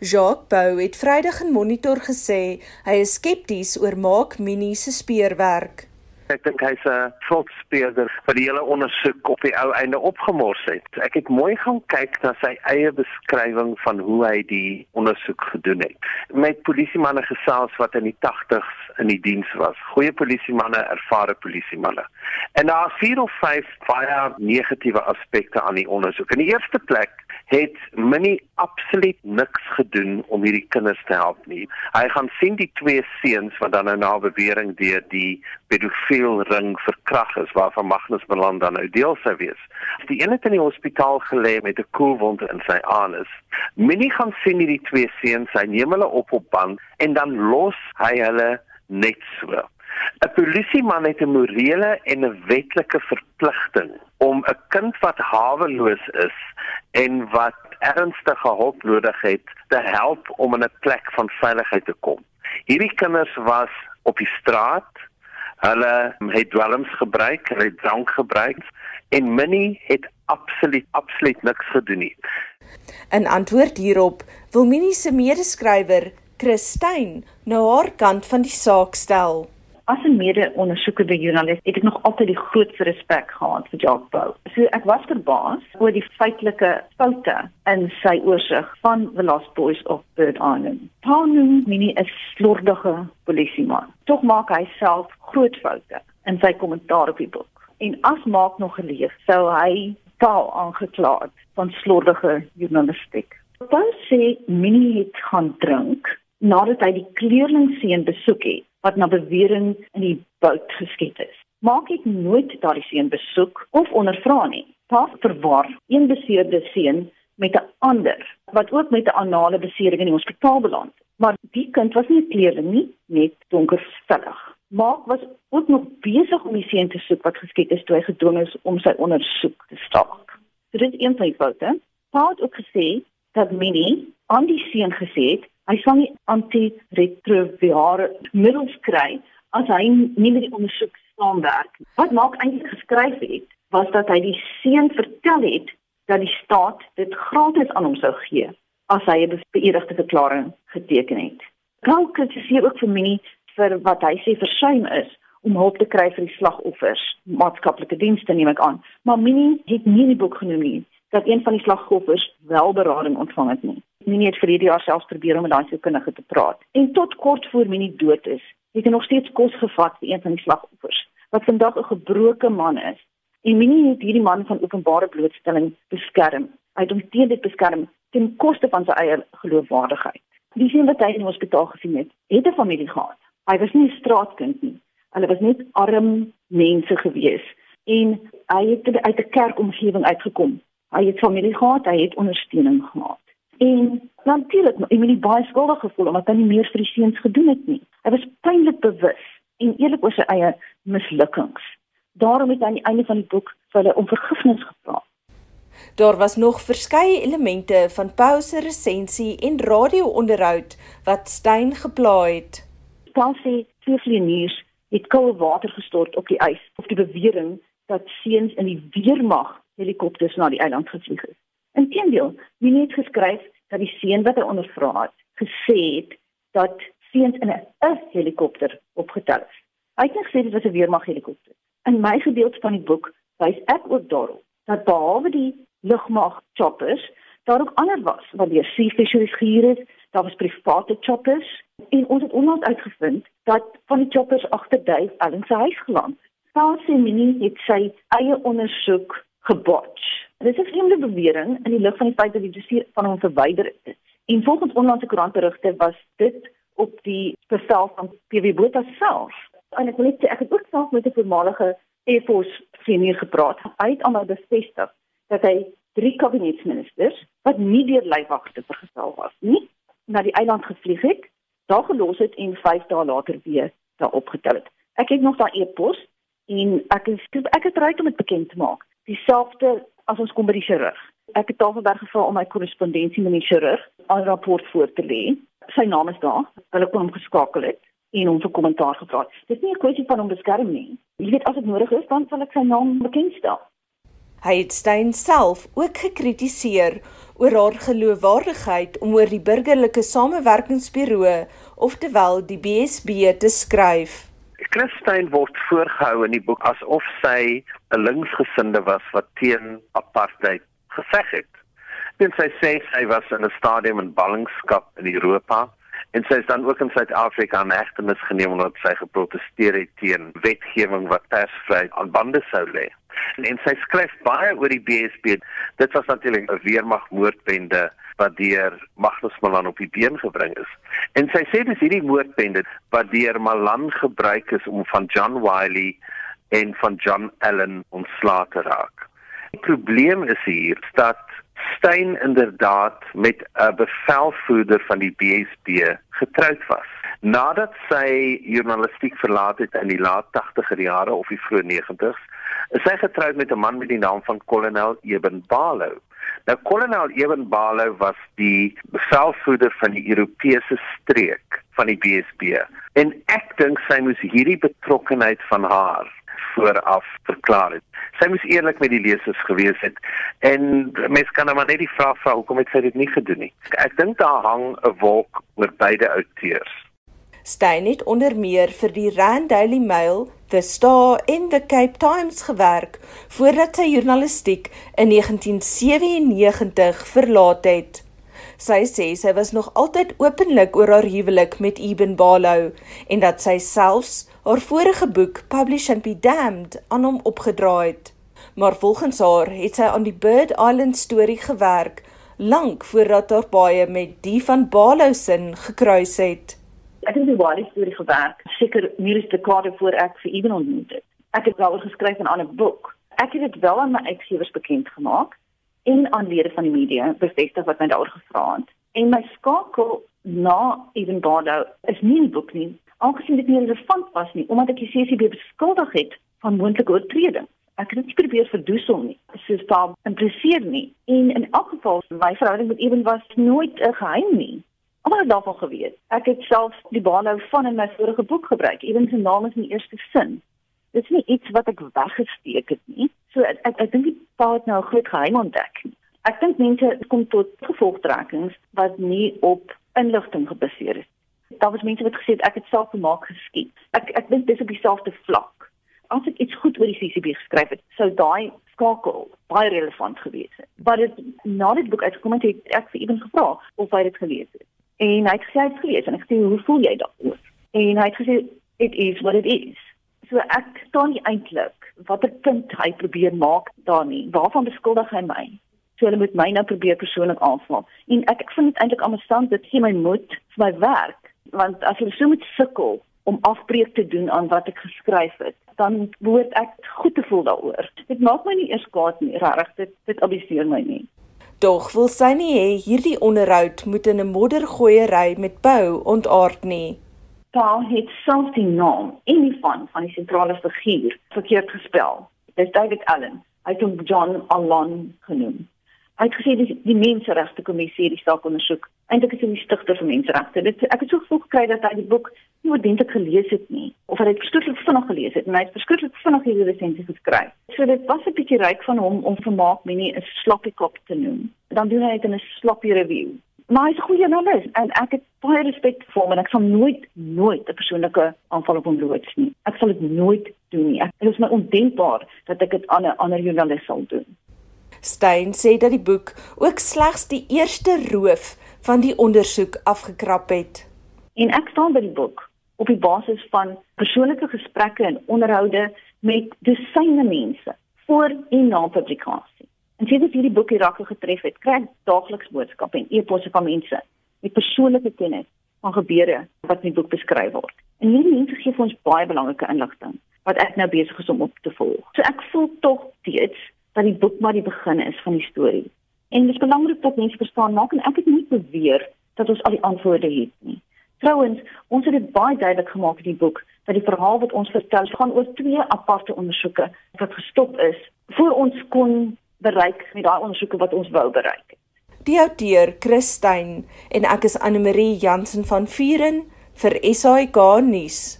Jacques Bou het Vrydag in Monitor gesê hy is skepties oor Maak Minnie se speurwerk. Ek dink hy's 'n trotspeerder vir die hele ondersoek op die ou einde opgemors het. Ek het mooi gaan kyk na sy eie beskrywing van hoe hy die ondersoek gedoen het. Met polisiemanne gesels wat in die 80s in die diens was. Goeie polisiemanne, ervare polisiemanne. En daar is vier of vyf baie negatiewe aspekte aan die ondersoek. In die eerste plek het Minnie absoluut niks gedoen om hierdie kinders te help nie. Hy gaan sien die twee seuns wat dan nou na bewering deur die pedofiel ring verkrag is waarvan Magnus Beland dan nou deel sou wees. Die een het in die hospitaal gelê met 'n koelwond in sy anus. Minnie gaan sien hierdie twee seuns, hy neem hulle op op band en dan los hy hulle net so. 'n Polisieman het 'n morele en 'n wetlike verpligting om 'n kind wat haweloos is en wat ernstige hulp nodig het te help om in 'n plek van veiligheid te kom. Hierdie kinders was op die straat. Hulle het dwelms gebruik, hulle het drank gebruik en Minnie het absoluut absoluut niks gedoen nie. In antwoord hierop wil Minnie se medeskrywer Christine nou haar kant van die saak stel. As 'n mede-ondersoekende joernalis het ek nog altyd die grootste respek gehad vir Jacques Bou. So ek was verbaas oor die feitelike foute in sy oorsig van The Lost Boys of Bird Island. Paul Minnie is slordige polisieman. Tog maak hy self groot foute in sy kommentaar op die boek. En as maak nog geleef, sou hy Paul aangekla het van slordige journalistiek. Paul sê Minnie het gaan drink nadat hy die kleerlingseun besoek het wat na bewering in die boot geskiet is. Maak ek nooit daardie seun besoek of ondervra nie. Pas verwar een beseerde seun met 'n ander wat ook met 'n anale besering in die hospitaal beland. Maar die kind was nie kleerling nie, net donker vellig. Maak was ook nog besig om die seun te soek wat geskiet is toe hy gedwing is om sy ondersoek te staak. So dit is een van die foute. Pa het ook gesê dat Minnie aan die seun gesê het hy sal nie antiretrovirale middels kry as hy nie met die ondersoek saamwerk. Wat maak eintlik geskryf het, was dat hy die seun vertel het dat die staat dit gratis aan hom sou gee as hy 'n beëdigde verklaring geteken het. Gou kritiseer ook vir Minnie vir wat hy sê versuim is om hulp te kry vir die slagoffers, maatskaplike dienste neem ek aan. Maar Minnie het nie in die boek genoem nie dat een van die slagoffers wel berading ontvang het nie. Minnie het vir hierdie jaar selfs probeer om met daai sielkundige te praat. En tot kort voor Minnie dood is, het hy nog steeds kos gevat vir een van die slagoffers, wat vandag 'n gebroke man is. En Minnie het hierdie man van openbare blootstelling beskerm. Hy het hom teen dit beskerm ten koste van sy eie geloofwaardigheid. Die sien wat hy in die hospitaal gesien het, het 'n familie gehad. Hy was nie 'n straatkind nie. Hulle was net arm mense gewees en hy het uit 'n kerkomgewing uitgekom. Hy het familie gehad, hy het ondersteuning gehad. En natuurlik, ek het my baie skuldig gevoel omdat hy nie meer vir die seuns gedoen het nie. Hy was pynlik bewus en eerlik oor sy eie mislukkings. Daarom het hy aan die einde van die boek vir hulle om vergifnis gevra. Daar was nog verskeie elemente van Paul se resensie en radio-onderhoud wat Stein geplaai het. Paul sê twee vlieëniers het koue water gestort op die ys of die bewering dat seuns in die weermag helikopters na die eiland gevlieg het. Inteendeel, wie het geskryf dat die seun wat hy ondervra het, gesê het dat seuns in 'n helikopter opgetel is. Hy het gesê dit was 'n weermag helikopter. In my gedeelte van die boek wys ek ook daarop dat behalwe die lugmag choppers, daar ook ander was wat deur Sea Fisheries gehuur is, daar was private choppers en ons het onlangs uitgevind dat van die choppers agter Dave Allen se huis geland. Paulsie Minnie het sy eie ondersoek gebotch Dit is 'n vreemde bewering in die lig van die feit dat die dossier van hom verwyder is. En volgens onlangse koerantberigte was dit op die bevel van PW Botha self. En ek wil net sê ek het ook self met 'n voormalige Air Force senior gepraat. Hy het almal bevestig dat hy drie kabinetsministers wat nie deur leiwagte vergesel was nie, na die eiland gevlieg het, daar gelos het en 5 dae later weer daar opgetel het. Ek het nog daai e-pos en ek is ek het reg om dit bekend te maak. Dieselfde as ons kom by die chirurg. Ek het Tafelberg gevra om my korrespondensie met die chirurg aan rapport voor te lê. Sy naam is daar. Hulle kon hom geskakel het en hom vir kommentaar gevra. Dit is nie 'n kwessie van hom beskerm nie. Jy weet as dit nodig is, dan sal ek sy naam bekendstel. Hy het Stein self ook gekritiseer oor haar geloofwaardigheid om oor die burgerlike samewerkingsburo, oftewel die BSB te skryf. Christine word voorgehou in die boek asof sy 'n linksgesinde was wat teen apartheid geveg het. Sy sê sy was in 'n stadium in ballingskap in Europa en sy is dan ook in Suid-Afrika in hegtenis geneem omdat sy geprotesteer het teen wetgewing wat persvryheid aan bande sou lê. En sy skryf baie oor die BSB. Dit was natuurlik 'n weermagmoordbende wat deur Magnus Malan op die been gebring is. En sy sê dis hierdie moordbende wat deur Malan gebruik is om van John Wiley en van John Allen ontslae te raak. Die probleem is hier dat Stein inderdaad met 'n bevelvoerder van die BSB getroud was. Nadat sy journalistiek verlaat het in die laat 80er jare of die vroeë 90's, is sy getroud met 'n man met die naam van Kolonel Eben Barlow. Nou Kolonel Eben Barlow was die bevelvoerder van die Europese streek van die BSB. En ek dink sy moes hierdie betrokkeheid van haar vooraf verklaar het. Sy moes eerlik met die lesers gewees het en mense kan nou maar net die vraag vra hoekom het sy dit nie gedoen nie. Ek dink daar hang 'n wolk oor beide outeurs. Stein het onder meer vir die Rand Daily Mail, The Star en The Cape Times gewerk voordat sy journalistiek in 1997 verlaat het. Sy sê sy was nog altyd openlik oor haar huwelik met Eben Barlow en dat sy selfs haar vorige boek Publish and Be Damned aan hom opgedraai het. Maar volgens haar het sy aan die Bird Island storie gewerk lank voordat haar baie met die van Barlow sin gekruis het. Ek het die Wally storie gewerk, seker meer as dekade voor ek vir Eben ontmoet het. Ek het daaroor geskryf in 'n ander boek. Ek het dit wel aan my uitgewers bekend gemaak en aan lede van die media bevestig wat my daaroor gevra het. En my skakel na Eben Bardo is nie in die boek nie, aangesien dit nie relevant was nie, omdat ek die CCB beskuldig het van moontlike oortreding. Ek het dit probeer verdoesel nie. Soos daar impliseer nie. En in elk geval, my verhouding met Eben was nooit 'n geheim nie. Almal daarvan geweet. Ek het self die baanhou van in my vorige boek gebruik, ewen se naam is in die eerste sin. Dit is nie iets wat ek weggesteek het nie. So ek ek, ek dink die pa het nou 'n groot geheim ontdek. Ek dink mense kom tot gevolgtrekkings wat nie op inligting gebaseer is. Daar was mense wat gesê het ek het self gemaak geskiet. Ek ek dink dis op dieselfde vlak. As ek iets goed oor die CCB geskryf het, sou daai skakel baie relevant gewees het. Maar dit na dit boek uitgekom het, het ek vir iemand gevra of hy dit gelees het en hy het gesê hy het gelees en ek sê hoe voel jy daaroor? En hy het gesê it is what it is. So ek staan nie eintlik watter punt hy probeer maak daar nie. Waarvan beskuldig hy my? So hulle moet my nou probeer persoonlik aanval. En ek ek vind dit eintlik amusant dit gee my moed vir my werk want as hulle so moet sukkel om afbreek te doen aan wat ek geskryf het, dan word ek goed te voel daaroor. Dit maak my nie eers kwaad nie, regtig. Dit dit abuseer my nie. Tog wil sy nie hê hierdie onderhoud moet in 'n moddergooiery met bou ontaard nie. Paul het self die naam en die van van die sentrale figuur verkeerd gespel. Dis David Allen. Hy het hom John Allen genoem. Hy het gesê die, die menseregte kommissie die saak ondersoek. Eintlik is hy die stigter van menseregte. Dit ek het so gevoel gekry dat hy die boek nie oordentlik gelees het nie of hy het verskriklik vinnig gelees het en hy het verskriklik vinnig hierdie resensie geskryf. So dit was 'n bietjie ryk van hom om vermaak menie 'n sloppy kop te noem. Dan doen hy dit in 'n sloppy review. Maar hy's 'n goeie journalist en ek het baie respek vir hom en ek sal nooit nooit 'n persoonlike aanval op hom loods nie. Ek sal dit nooit doen nie. Dit is my ondenkbaar dat ek dit aan 'n ander journalist sal doen. Stein sê dat die boek ook slegs die eerste roof van die ondersoek afgekrap het. En ek staan by die boek op die basis van persoonlike gesprekke en onderhoude met dosyne mense voor en na publikasie. En sedert hierdie boek Irak getref het, kry ek daagliks boodskappe en e-posse van mense met persoonlike kennis van gebeure wat in die boek beskryf word. En hierdie mense gee vir ons baie belangrike inligting wat ek nou besig is om op te volg. So ek voel tog steeds dat die boek maar die begin is van die storie. En dit is belangrik dat mense verstaan maak en ek het nie beweer dat ons al die antwoorde het nie. Trouwens, ons het dit baie duidelik gemaak in die boek dat die verhaal wat ons vertel gaan oor twee aparte ondersoeke wat gestop is voor ons kon bereik met daai ondersoeke wat ons wou bereik. Die outeur Christyn en ek is Anne Marie Jansen van Vuren vir SAK nuus.